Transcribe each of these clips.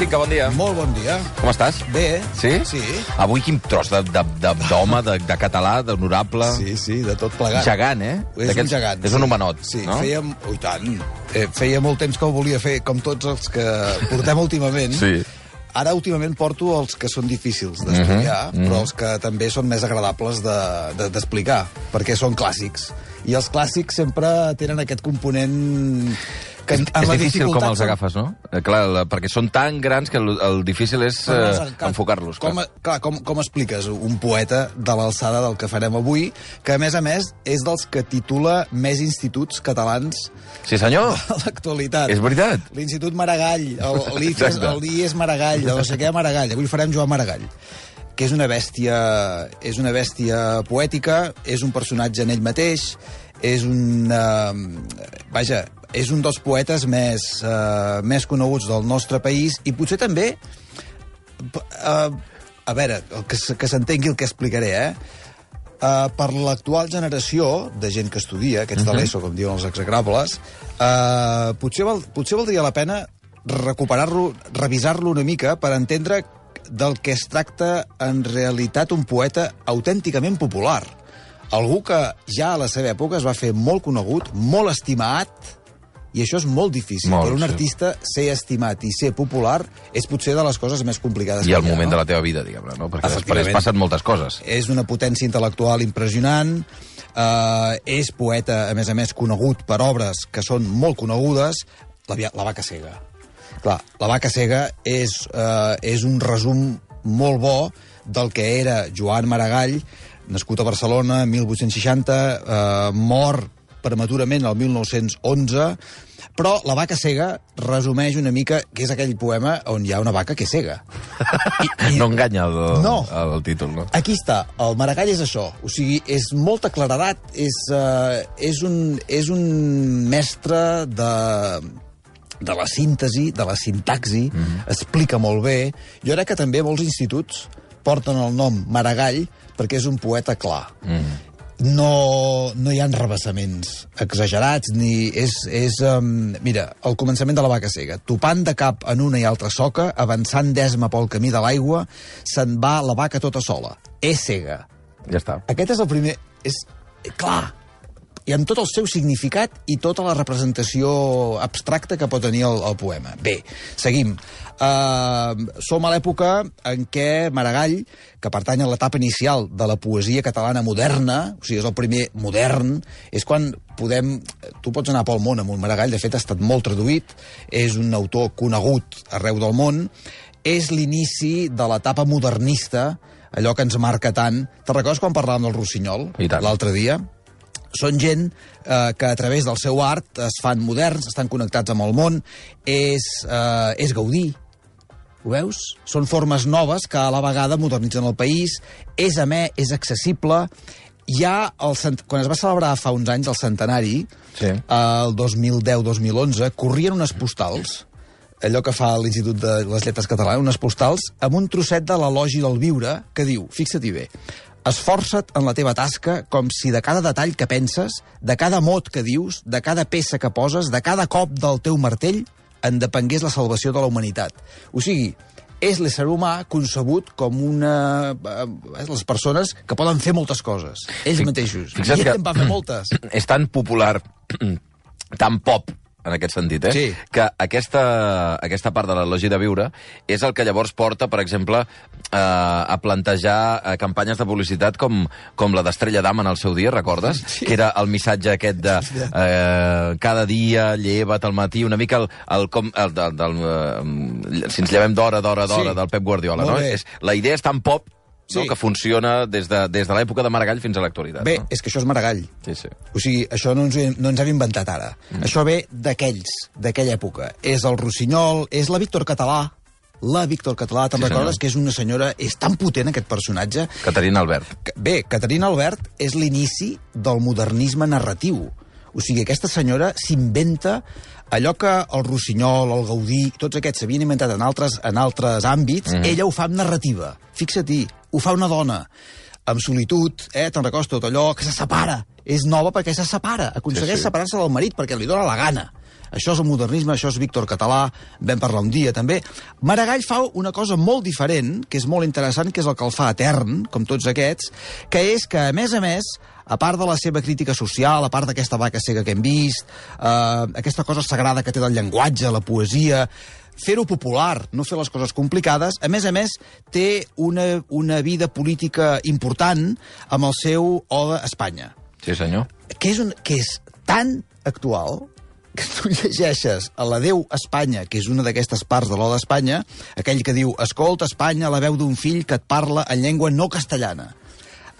Cinca, bon dia. Molt bon dia. Com estàs? Bé. Sí? Sí. Avui quin tros de- de- de- d'home, de, de, de català, d'honorable... Sí, sí, de tot plegat. Gegant, eh? És un gegant. És un homenot, sí, no? Fèiem, ui, tant. Eh, feia molt temps que ho volia fer, com tots els que portem últimament. Sí. Ara, últimament, porto els que són difícils d'estudiar, Mhm, mhm. però els que també són més agradables de- de- d'explicar, de, perquè són clàssics. I els clàssics sempre tenen aquest component... Que És, en és difícil com els agafes, no? Eh, clar, la, perquè són tan grans que el, el difícil és eh, enfocar-los. Com, clar. clar, com, com expliques un poeta de l'alçada del que farem avui, que a més a més és dels que titula més instituts catalans Sí, senyor. a l'actualitat. És veritat. L'Institut Maragall, el- l'IFES, Exacte. el IES Maragall, el no sé què Maragall. Avui farem Joan Maragall que és una bèstia, és una bèstia poètica, és un personatge en ell mateix, és un... Uh, vaja, és un dels poetes més, uh, més coneguts del nostre país i potser també... Uh, a veure, que, que s'entengui el que explicaré, eh? Uh, per l'actual generació de gent que estudia, aquests de l'ESO, com diuen els execrables, uh, potser, val, potser valdria la pena recuperar-lo, revisar-lo una mica per entendre del que es tracta en realitat un poeta autènticament popular. Algú que ja a la seva època es va fer molt conegut, molt estimat, i això és molt difícil. Molt, per un sí. artista ser estimat i ser popular és potser de les coses més complicades I el ha, moment no? de la teva vida, diguem-ne, no? Perquè després passen moltes coses. és una potència intel·lectual impressionant, eh, és poeta, a més a més, conegut per obres que són molt conegudes, la, la vaca cega. Clar, la vaca cega és, eh, és un resum molt bo del que era Joan Maragall, nascut a Barcelona en 1860, eh, mort prematurament el 1911, però La vaca cega resumeix una mica que és aquell poema on hi ha una vaca que cega. I, No enganya el, No. el, el títol, no? Aquí està, el Maragall és això, o sigui, és molta claredat, és, uh, és, un, és un mestre de, de la síntesi, de la sintaxi, mm -hmm. explica molt bé. Jo crec que també molts instituts porten el nom Maragall perquè és un poeta clar. Mm. No, no hi ha revessaments exagerats, ni és... és um, mira, el començament de la vaca cega. Topant de cap en una i altra soca, avançant d'esma pel camí de l'aigua, se'n va la vaca tota sola. És cega. Ja està. Aquest és el primer... És clar, i amb tot el seu significat i tota la representació abstracta que pot tenir el, el poema. Bé, seguim. Uh, som a l'època en què Maragall, que pertany a l'etapa inicial de la poesia catalana moderna, o sigui, és el primer modern, és quan podem... Tu pots anar pel món amb un Maragall, de fet ha estat molt traduït, és un autor conegut arreu del món, és l'inici de l'etapa modernista, allò que ens marca tant. Te'n recordes quan parlàvem del Rossinyol l'altre dia? Són gent eh, que a través del seu art es fan moderns, estan connectats amb el món, és, eh, és gaudir. Ho veus? Són formes noves que a la vegada modernitzen el país, és amè, és accessible. Ja, el, cent- quan es va celebrar fa uns anys el centenari, Sí. el 2010-2011, corrien unes postals, allò que fa l'Institut de les Lletres Catalanes, unes postals, amb un trosset de l'elogi del viure que diu, fixa-t'hi bé, esforça't en la teva tasca com si de cada detall que penses, de cada mot que dius, de cada peça que poses, de cada cop del teu martell, en depengués la salvació de la humanitat. O sigui, és l'ésser humà concebut com una... eh, les persones que poden fer moltes coses, ells Fi- mateixos. I ell que- en va fer moltes. és tan popular, tan pop, en aquest sentit, eh? Sí. que aquesta, aquesta part de l'elogi de viure és el que llavors porta, per exemple, eh, a plantejar eh, campanyes de publicitat com, com la d'Estrella d'Am en el seu dia, recordes? Sí. Que era el missatge aquest de eh, cada dia, lleva't al matí, una mica el, el, com, el, del, del, eh, si ens llevem d'hora, d'hora, d'hora, Sí. del Pep Guardiola, Molt no? bé. És, la idea és tan pop no? Sí. que funciona des de, des de l'època de Maragall fins a l'actualitat. Bé, no? és que això és Maragall. Sí, sí. O sigui, això no ens, no ens hem inventat ara. Mm. Això ve d'aquells, d'aquella època. És el Rossinyol, és la Víctor Català, la Víctor Català, te'n Sí, recordes senyor. que és una senyora... És tan potent, aquest personatge. Caterina Albert. Bé, Caterina Albert és l'inici del modernisme narratiu. O sigui, aquesta senyora s'inventa allò que el Rossinyol, el Gaudí, tots aquests s'havien inventat en altres, en altres àmbits, mm. ella ho fa amb narrativa. Fixa-t'hi, ho fa una dona amb solitud, eh, te'n recordes tot allò, que se separa. És nova perquè se separa, aconsegueix Sí, sí, separar-se del marit perquè li dóna la gana. això és el modernisme, això és Víctor Català, vam parlar un dia també. Maragall fa una cosa molt diferent, que és molt interessant, que és el que el fa etern, com tots aquests, que és que, a més a més, a part de la seva crítica social, a part d'aquesta vaca cega que hem vist, eh, aquesta cosa sagrada que té del llenguatge, la poesia, fer-ho popular, no fer les coses complicades. A més a més, té una, una vida política important amb el seu Oda a Espanya. Sí, senyor. Que és, un, que és tan actual que tu llegeixes a la Déu Espanya, que és una d'aquestes parts de l'Oda Espanya, aquell que diu «Escolta, Espanya, la veu d'un fill que et parla en llengua no castellana»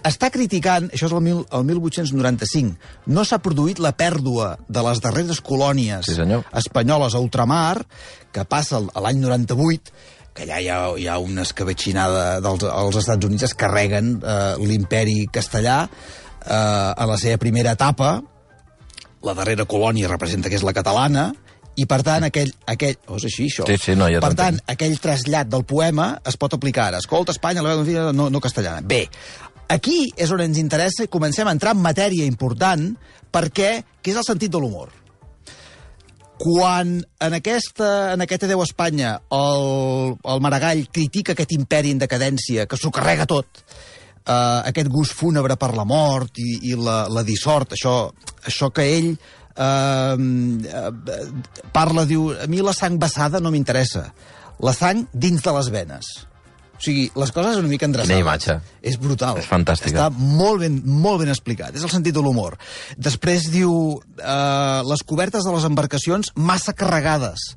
està criticant, això és el, mil, el 1895, no s'ha produït la pèrdua de les darreres colònies Sí, senyor. espanyoles a ultramar, que passa a l'any 98, que allà hi ha, hi ha una escabetxinada dels els Estats Units, es carreguen eh, l'imperi castellà eh, a la seva primera etapa, la darrera colònia representa que és la catalana, i per tant aquell... aquell oh, és així, això? Sí, sí, no, ja per tant, aquell trasllat del poema es pot aplicar ara. Escolta, Espanya, la veu no, no castellana. Bé, aquí és on ens interessa i comencem a entrar en matèria important perquè, que és el sentit de l'humor. Quan en, aquesta, en aquesta Déu Espanya el, el Maragall critica aquest imperi en decadència, que s'ho carrega tot, eh, aquest gust fúnebre per la mort i, i la, la dissort, això, això que ell eh, eh, parla, diu, a mi la sang vessada no m'interessa, la sang dins de les venes. O sigui, les coses una mica endreçades. Quina imatge. És brutal. És fantàstica. Està molt ben, molt ben explicat. És el sentit de l'humor. Després diu eh, les cobertes de les embarcacions massa carregades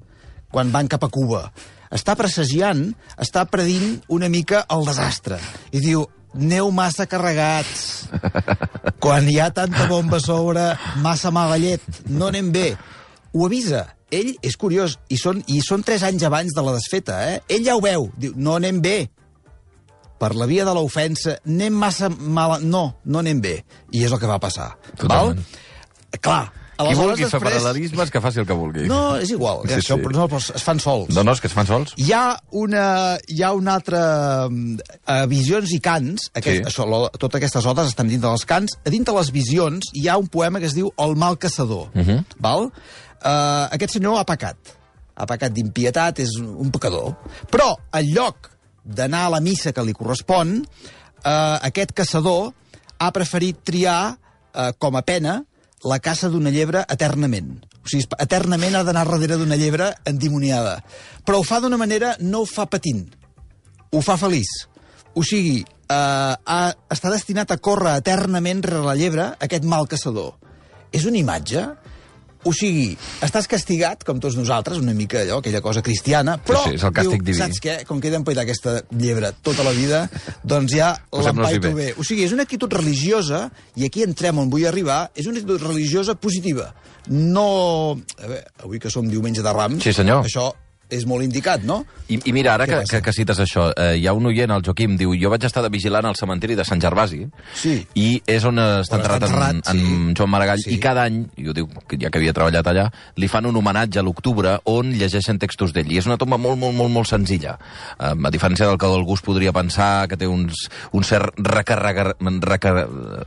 quan van cap a Cuba. Està presagiant, està predint una mica el desastre. I diu, neu massa carregats. Quan hi ha tanta bomba a sobre, massa mala llet. No anem bé. Ho avisa. Ell és curiós, i són, i són tres anys abans de la desfeta, eh? Ell ja ho veu. Diu, no anem bé per la via de l'ofensa, anem massa mal... No, no anem bé. I és el que va passar. Totalment. Val? Clar. Qui vulgui fer després- paral·lelismes, que faci el que vulgui. No, és igual. Sí, això, sí. sí. No, però es fan sols. No, no, és que es fan sols. Hi ha una, hi ha una altra... Uh, visions i cants, aquest, Sí. això, lo, totes aquestes odes estan dintre dels cants. A dintre les visions hi ha un poema que es diu El mal caçador. Uh Mhm. -huh. val? Uh, aquest senyor ha pecat. Ha pecat d'impietat, és un pecador. Però, en lloc d'anar a la missa que li correspon, uh, aquest caçador ha preferit triar uh, com a pena la caça d'una llebre eternament. O sigui, eternament ha d'anar darrere d'una llebre endimoniada. Però ho fa d'una manera, no ho fa patint, ho fa feliç. O sigui, eh, ha, està destinat a córrer eternament rere la llebre aquest mal caçador. És una imatge... O sigui, estàs castigat, com tots nosaltres, una mica allò, aquella cosa cristiana, però... sí, és el diu, diví. Saps què? Com que he d'empaitar aquesta llebre tota la vida, doncs ja l'empaito bé. bé. O sigui, és una actitud religiosa, i aquí entrem on vull arribar, és una actitud religiosa positiva. No... A veure, avui que som diumenge de Rams, Sí, senyor. això és molt indicat, no? I, I mira, ara que, que, que cites això, eh, hi ha un oient, el Joaquim, diu, jo vaig estar de vigilant al cementiri de Sant Gervasi, Sí. i és on està enterrat, en, en sí. Joan Maragall, Sí. i cada any, ho diu que ja que havia treballat allà, li fan un homenatge a l'octubre on llegeixen textos d'ell, i és una tomba molt, molt, molt, molt senzilla. Eh, a diferència del que algú es podria pensar, que té uns, un cert recarregar, recar,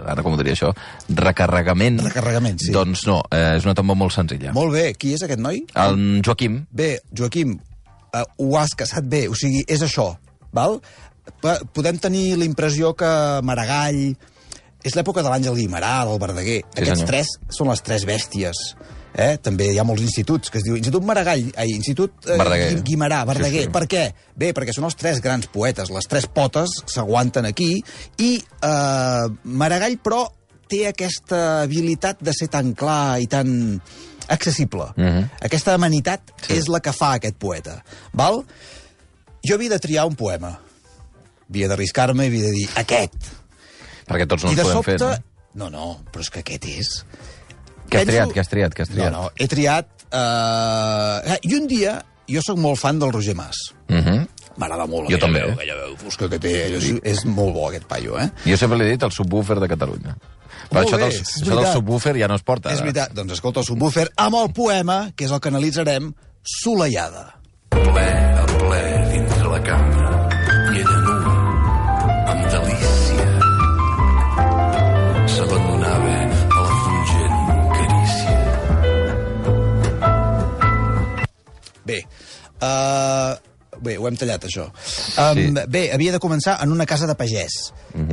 ara com ho diria això, recarregament, Recarregament, sí. doncs no, eh, és una tomba molt senzilla. Molt bé. Qui és aquest noi? El Joaquim, Bé, Joaquim, uh, ho has caçat bé. O sigui, és això, val? Podem tenir la impressió que Maragall... És l'època de l'Àngel Guimarà, del Verdaguer. Sí, Aquests senyor. tres són les tres bèsties. Eh? També hi ha molts instituts que es diu Institut Maragall, ai, Institut eh, Verdaguer. Guim- Guimarà, Verdaguer. Sí, sí. Per què? Bé, perquè són els tres grans poetes. Les tres potes s'aguanten aquí i eh, Maragall, però, té aquesta habilitat de ser tan clar i tan accessible. Mhm. Aquesta amenitat Sí. és la que fa aquest poeta. Val? Jo havia de triar un poema. Havia d'arriscar-me i havia de dir aquest. perquè tots no I de podem sobte... fer. No, no, però és que aquest és... Què has triat, què has triat, què has triat? No, no, he triat... Uh... I un dia, jo sóc molt fan del Roger Mas. Uh -huh. M'agrada molt. Jo també, Veu, eh? aquella veu fosca que té. És, és molt bo, aquest paio, eh? Jo sempre l'he dit el subwoofer de Catalunya. Però Molt això, bé, del, és això del veritat. subwoofer ja no es porta. És ara. veritat. Doncs escolta el subwoofer amb el poema, que és el que analitzarem, Soleiada. ple a ple dintre la cambra i ella nua, amb delícia. S'abandonava a la fungent carícia. Bé, uh, bé, ho hem tallat, això. Um, bé, havia de començar en una casa de pagès.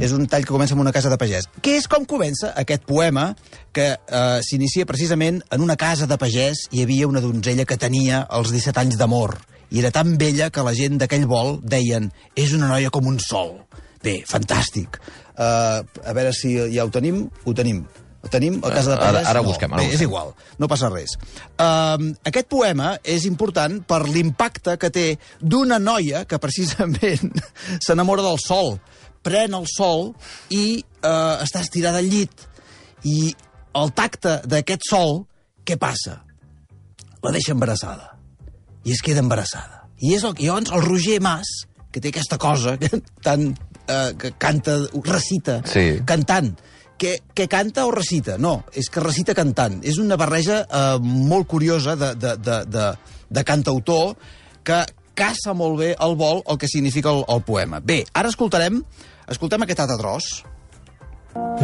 És un tall que comença en una casa de pagès. Que és com comença aquest poema que uh, s'inicia precisament en una casa de pagès hi havia una donzella que tenia els 17 anys d'amor i era tan vella que la gent d'aquell vol deien és una noia com un sol. Bé, fantàstic. Uh, a veure si ja ho tenim. Ho tenim. Tenim a casa de Ara- pagès? ara no. busquem, ara Bé, és busquem. igual, no passa res. Um, aquest poema és important per l'impacte que té d'una noia que precisament s'enamora del sol, pren el sol i uh, està estirada al llit. I al tacte d'aquest sol, què passa? La deixa embarassada. I es queda embarassada. I és el, i llavors el Roger Mas, que té aquesta cosa que tan, eh, que canta, recita, Sí. cantant, que, que canta o recita? No, és que recita cantant. És una barreja eh, molt curiosa de, de, de, de, de cantautor que caça molt bé al vol el que significa el, el poema. Bé, ara escoltarem, escoltem aquest altre tros.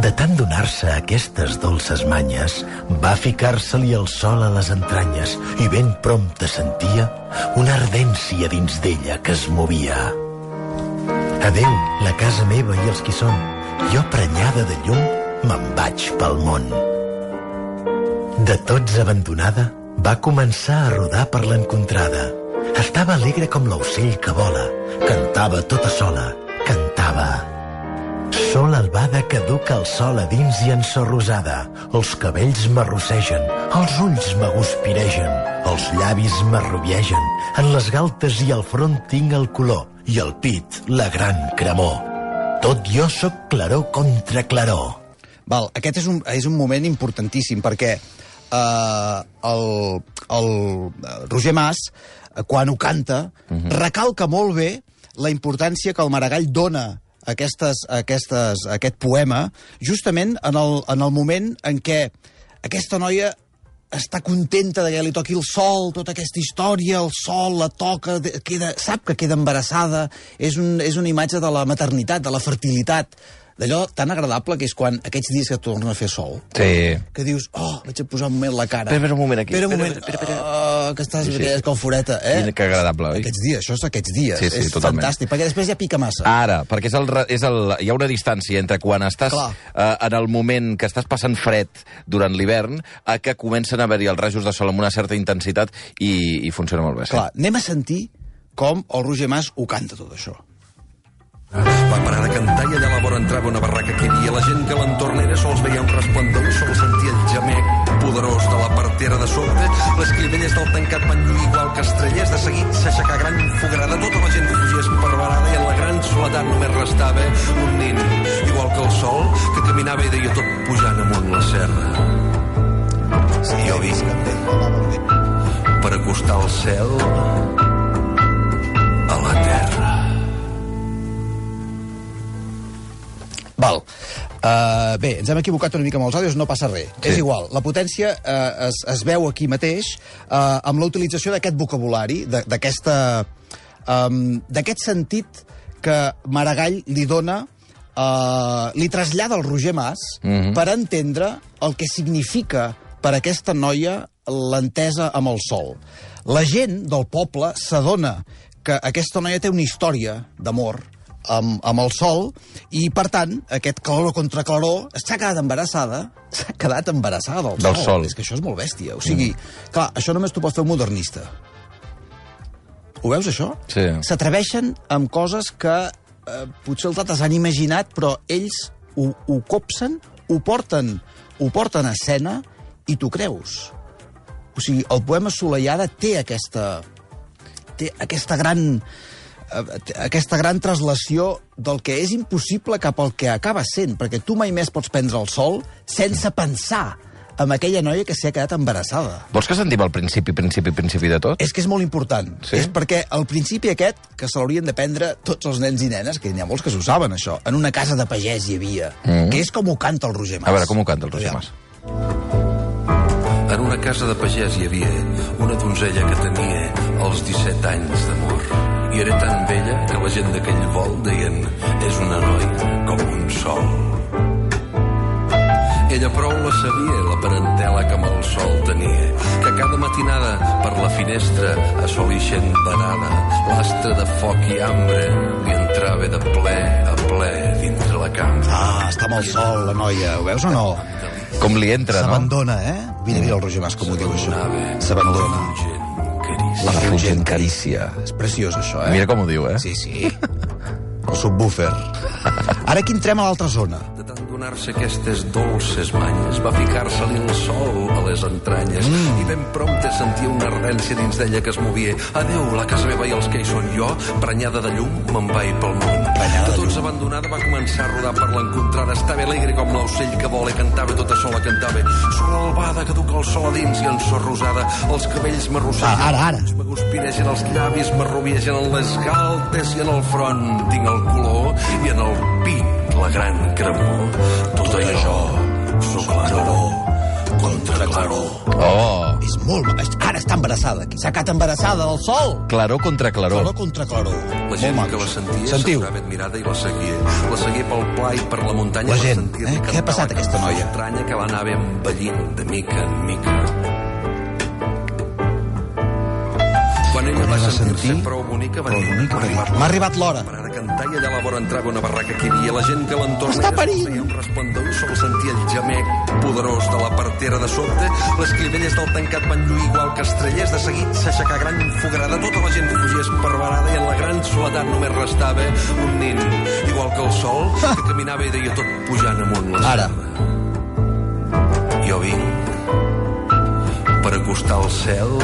De tant donar-se aquestes dolces manyes, va ficar-se-li el sol a les entranyes i ben prompte sentia una ardència dins d'ella que es movia. Adeu, la casa meva i els qui són. Jo, prenyada de llum, me'n vaig pel món. De tots abandonada, va començar a rodar per l'encontrada. Estava alegre com l'ocell que vola. Cantava tota sola. Cantava. Sol albada que duca el sol a dins i ensorrosada. Els cabells m'arrossegen, els ulls m'aguspiregen, els llavis m'arrubiegen. En les galtes i al front tinc el color i al pit la gran cremor. Tot jo sóc claror contra claror. Val, aquest és un, és un moment importantíssim perquè eh, el, el eh, Roger Mas, eh, quan ho canta, recalca molt bé la importància que el Maragall dona a aquestes, a aquestes, a aquest poema, justament en el, en el moment en què aquesta noia està contenta de que li toqui el sol, tota aquesta història, el sol la toca, queda, sap que queda embarassada, és, un, és una imatge de la maternitat, de la fertilitat, d'allò tan agradable que és quan aquests dies que torna a fer sol, Sí. que dius, oh, vaig a posar un moment la cara. Espera, espera un moment aquí. Espera un moment, espera, espera. Oh, que estàs Sí, sí. sí, com foreta, eh? Quin- que agradable, oi? Aquests dies, això és aquests dies. Sí, sí, és totalment. fantàstic, perquè després ja pica massa. Ara, perquè és el, és el, hi ha una distància entre quan estàs Clar. eh, en el moment que estàs passant fred durant l'hivern a que comencen a haver-hi els rajos de sol amb una certa intensitat i, i funciona molt bé. Sí. Clar, anem a sentir com el Roger Mas ho canta tot això. Va parar de cantar i allà a la vora entrava una barraca que hi havia. La gent que a l'entorn era sols veia un resplendor i sols sentia el gemec poderós de la partera de sobte. Les clivelles del tancat van lluir igual que estrelles. De seguit s'aixecà gran fogarada. Tota la gent fugia esparverada i en la gran soledat només restava un nin, igual que el sol, que caminava i deia tot pujant amunt la serra. Sí, Jo vi. Per acostar el cel Uh, bé, ens hem equivocat una mica amb els àudios, no passa res. Sí. És igual, la potència uh, es, es veu aquí mateix uh, amb la utilització d'aquest vocabulari, d'aquesta... Um, d'aquest sentit que Maragall li dona uh, li trasllada al Roger Mas Mhm. per entendre el que significa per aquesta noia l'entesa amb el sol. La gent del poble s'adona que aquesta noia té una història d'amor amb, amb el sol i, per tant, aquest calor contra calor s'ha quedat embarassada s'ha quedat embarassada del, Del sol. És que això és molt bèstia. O sigui, clar, això només t'ho pot fer un modernista. Ho veus, això? Sí. S'atreveixen amb coses que eh, potser els altres han imaginat, però ells ho, ho copsen, ho porten, ho porten a escena i t'ho creus. O sigui, el poema Soleiada té aquesta, té aquesta gran aquesta gran traslació del que és impossible cap al que acaba sent, perquè tu mai més pots prendre el sol sense pensar amb aquella noia que s'ha quedat embarassada. Vols que sentim el principi, principi, principi de tot? És que és molt important. Sí? És perquè el principi aquest, que se l'haurien de prendre tots els nens i nenes, que n'hi ha molts que s'ho saben, això, en una casa de pagès hi havia, mm. que és com ho canta el Roger Mas. A veure, com ho canta el Roger. Mas? En una casa de pagès hi havia una donzella que tenia els 17 anys d'amor. I era tan vella que la gent d'aquell vol deien és una noia com un sol. Ella prou la sabia, la parentela que amb el sol tenia, que cada matinada per la finestra assolixent varada l'astre de foc i ambre li entrava de ple a ple dintre la cambra. Ah, està amb el sol, la noia. Ho veus o no? Com li entra, no? S'abandona, eh? Mira, mira el Roger Mas com ho diu, això. S'abandona. La fugent carícia. És preciós, això, eh? Mira com ho diu, eh? Sí, sí. El subwoofer. Ara aquí entrem a l'altra zona. Donar-se aquestes dolces manyes, va ficar-se-li el sol a les entranyes mm. i ben prompte sentia una ardència dins d'ella que es movia. Adéu, la casa meva i els que hi són jo, prenyada de llum, me'n vaig pel món. Prenyada de tots abandonada va començar a rodar per l'encontrada. Estava alegre com l'ocell que vola, cantava tota sola, cantava. Sola albada que duc el sol a dins i en sor rosada. Els cabells m'arrossegen. Ah, ara, ara. M'aguspiregen els llavis, m'arrubiegen en les galtes i en el front tinc el color i en el pit la gran cremor. Tot això sóc claror contra claror. Oh, És molt... Ara està embarassada, aquí. S'ha quedat embarassada del sol. claror contra claror. Claror contra claror. La gent que la sentia Sentiu? s'aturava admirada i la seguia. La seguia pel pla i per la muntanya. La gent, eh? Què ha passat aquesta noia? estranya que l'anava envellint de mica en mica. Quan ella va va sentir-se sentir, prou bonica, va dir, bonica, "M'ha va dir, arribat "M'ha arribat l'hora." Cantar i allà a la vora entrava una barraca que hi havia. La gent que l'entorn Està parint. un resplendor i sol sentia el gemec poderós de la partera de sobte. Les clivelles del tancat van lluir igual que estrelles. De seguit s'aixecà gran fogarada. Tota la gent fugia esparverada i en la gran soledat només restava un nin, igual que el sol, que caminava i deia tot pujant amunt la Ara. Jo vinc per acostar el cel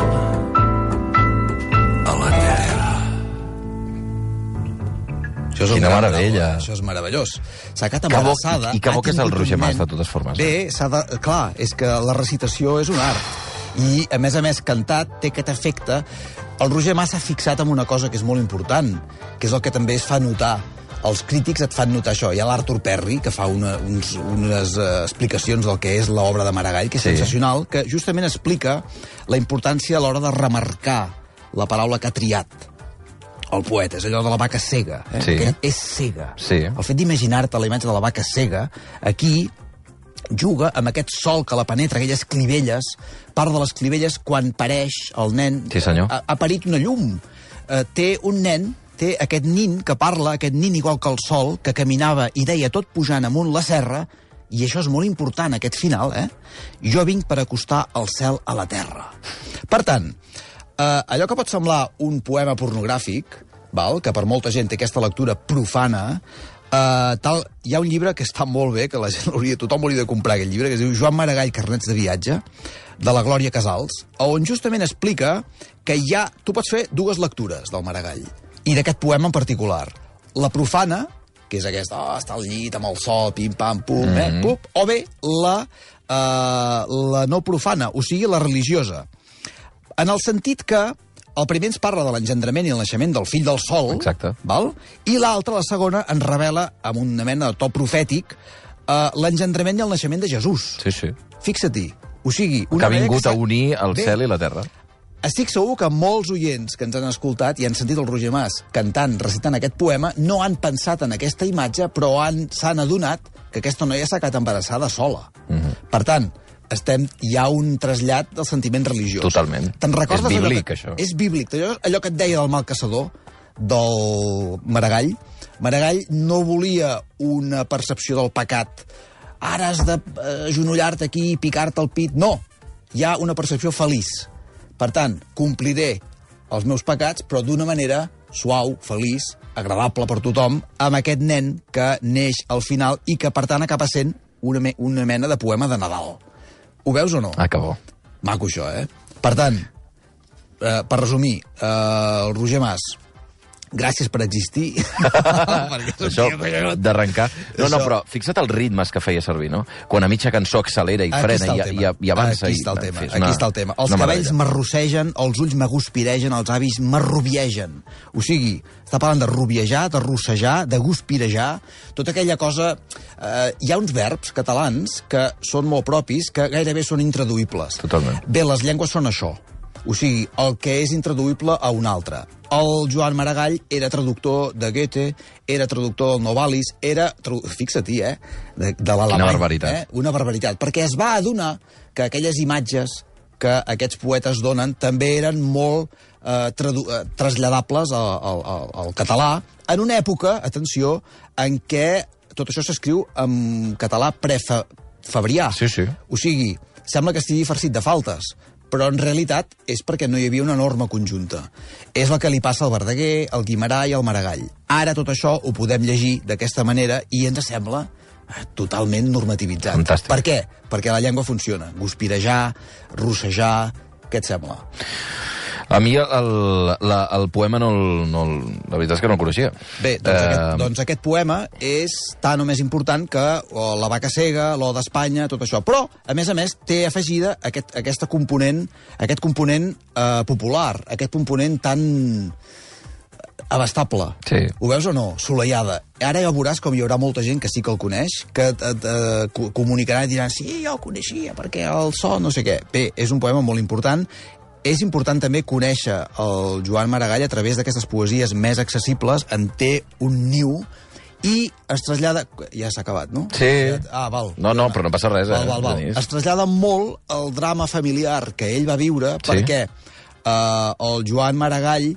Això és Quina meravella. Això és meravellós. S'ha quedat embarassada... i que bo que és el Roger Mas, de totes formes, eh? Bé, s'ha de... Clar, és que la recitació és un art. I, a més a més, cantat té aquest efecte. El Roger Mas s'ha fixat en una cosa que és molt important, que és el que també es fa notar. Els crítics et fan notar això. Hi ha l'Arthur Perry, que fa una, uns, unes uh, explicacions del que és l'obra de Maragall, que és Sí. sensacional, que justament explica la importància a l'hora de remarcar la paraula que ha triat el poeta, és allò de la vaca cega, eh? Sí. és cega. Sí. El fet d'imaginar-te la imatge de la vaca cega, aquí juga amb aquest sol que la penetra, aquelles clivelles, part de les clivelles, quan pareix el nen... Sí, senyor. Ha, ha parit una llum. Eh, té un nen, té aquest nin que parla, aquest nin igual que el sol, que caminava i deia tot pujant amunt la serra, i això és molt important, aquest final, eh? Jo vinc per acostar el cel a la terra. Per tant, eh, allò que pot semblar un poema pornogràfic, val? que per molta gent té aquesta lectura profana, eh, tal, hi ha un llibre que està molt bé, que la gent hauria, tothom hauria de comprar aquest llibre, que es diu Joan Maragall, Carnets de viatge, de la Glòria Casals, on justament explica que hi ha... Tu pots fer dues lectures del Maragall, i d'aquest poema en particular. La profana, que és aquesta, oh, està al llit amb el sol, pim-pam, pum, mm -hmm. eh, pup, o bé la, eh, la no profana, o sigui, la religiosa. En el sentit que el primer ens parla de l'engendrament i el naixement del fill del sol, Exacte. val? i l'altra, la segona, ens revela, amb una mena de to profètic, eh, l'engendrament i el naixement de Jesús. Sí, sí. Fixa-t'hi. O sigui, Que una ha manera vingut a s'ha- unir el Bé, cel i la terra. estic segur que molts oients que ens han escoltat i han sentit el Roger Mas cantant, recitant aquest poema, no han pensat en aquesta imatge, però han- s'han adonat que aquesta noia s'ha quedat embarassada sola. Mm -hmm. Per tant, estem, hi ha un trasllat del sentiment religiós. Totalment. Te'n recordes És bíblic, que, això. És bíblic. Allò, allò que et deia del mal caçador, del Maragall. Maragall no volia una percepció del pecat. Ara has d'agenollar-te aquí i picar-te el pit. No, hi ha una percepció feliç. Per tant, compliré els meus pecats, però d'una manera suau, feliç, agradable per tothom, amb aquest nen que neix al final i que, per tant, acaba sent una, me una mena de poema de Nadal. Ho veus o no? Ah, que bo. Maco, això, eh? Per tant, eh, per resumir, eh, el Roger Mas, gràcies per existir. Això, d'arrencar... No, no, però fixa't els ritmes que feia servir, no? Quan a mitja cançó accelera i Aquí frena i, i, i avança... Aquí està el i, tema. és Aquí està el tema. Els cabells m'arrossegen, els ulls m'aguspiregen, els avis m'arrubiegen. O sigui, està parlant de rubiejar, de rossejar, de guspirejar, tota aquella cosa... Eh, hi ha uns verbs catalans que són molt propis, que gairebé són intraduïbles. Totalment. Bé, les llengües són això. O sigui, el que és intraduïble a un altre. El Joan Maragall era traductor de Goethe, era traductor del Novalis, era... Fixa-t'hi, eh? De, de l'alemany. Quina barbaritat. Eh? Una barbaritat. Perquè es va adonar que aquelles imatges que aquests poetes donen també eren molt eh, eh, traslladables al, al, al, al català en una època, atenció, en què tot això s'escriu en català prefabrià. Sí, sí. O sigui, sembla que estigui farcit de faltes, però en realitat és perquè no hi havia una norma conjunta. És el que li passa al Verdaguer, al Guimarà i al Maragall. Ara tot això ho podem llegir d'aquesta manera i ens sembla eh, totalment normativitzat. Fantàstic. Per què? Perquè la llengua funciona. Guspirejar, rossejar... Què et sembla? A mi el, la, el poema no el, no el, la veritat és que no el coneixia. Bé, doncs, Eh, aquest, doncs aquest poema és tan o més important que o la vaca cega, l'O d'Espanya, tot això. Però, a més a més, té afegida aquest, aquesta component, aquest component eh, popular, aquest component tan abastable. Sí. Ho veus o no? Soleiada. Ara ja veuràs com hi haurà molta gent que sí que el coneix, que et, et, co- comunicarà i diran sí, jo el coneixia, perquè el so, no sé què. Bé, és un poema molt important. És important també conèixer el Joan Maragall a través d'aquestes poesies més accessibles. En té un niu i es trasllada... Ja s'ha acabat, no? Sí. Ah, val. No, no, però no passa res, eh, Val, val, val. Es trasllada molt el drama familiar que ell va viure Sí. perquè eh, el Joan Maragall,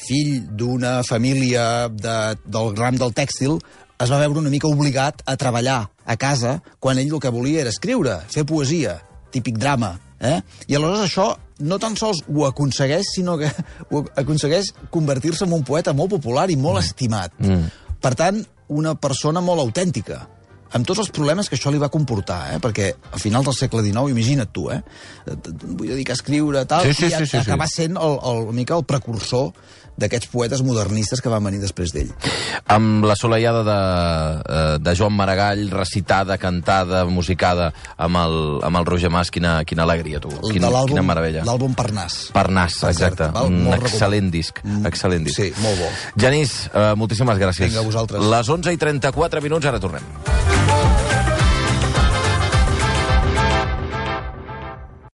fill d'una família de, del ram del tèxtil, es va veure una mica obligat a treballar a casa quan ell el que volia era escriure, fer poesia, típic drama. Eh? I aleshores això no tan sols ho aconsegueix, sinó que ho aconsegueix convertir-se en un poeta molt popular i molt estimat. Mm. Per tant, una persona molt autèntica, amb tots els problemes que això li va comportar, eh? perquè a finals del segle XIX, imagina't tu, eh? Vull dedicar a escriure, tal, Sí, sí, i sí, sí, sí. acabar sent el, el, una mica el precursor d'aquests poetes modernistes que van venir després d'ell. Amb la soleiada de, eh, de Joan Maragall, recitada, cantada, musicada, amb el, amb el Roger Mas, quina, quina alegria, tu. Quin, de l'àlbum- quina meravella. L'àlbum Parnàs. Parnàs, Per cert, exacte. val? Un Molt excel·lent disc. Mm, Excel·lent disc. Sí, molt bo. Genís, eh, moltíssimes gràcies. Vinga, a vosaltres. Les 11 i 34 minuts, ara tornem.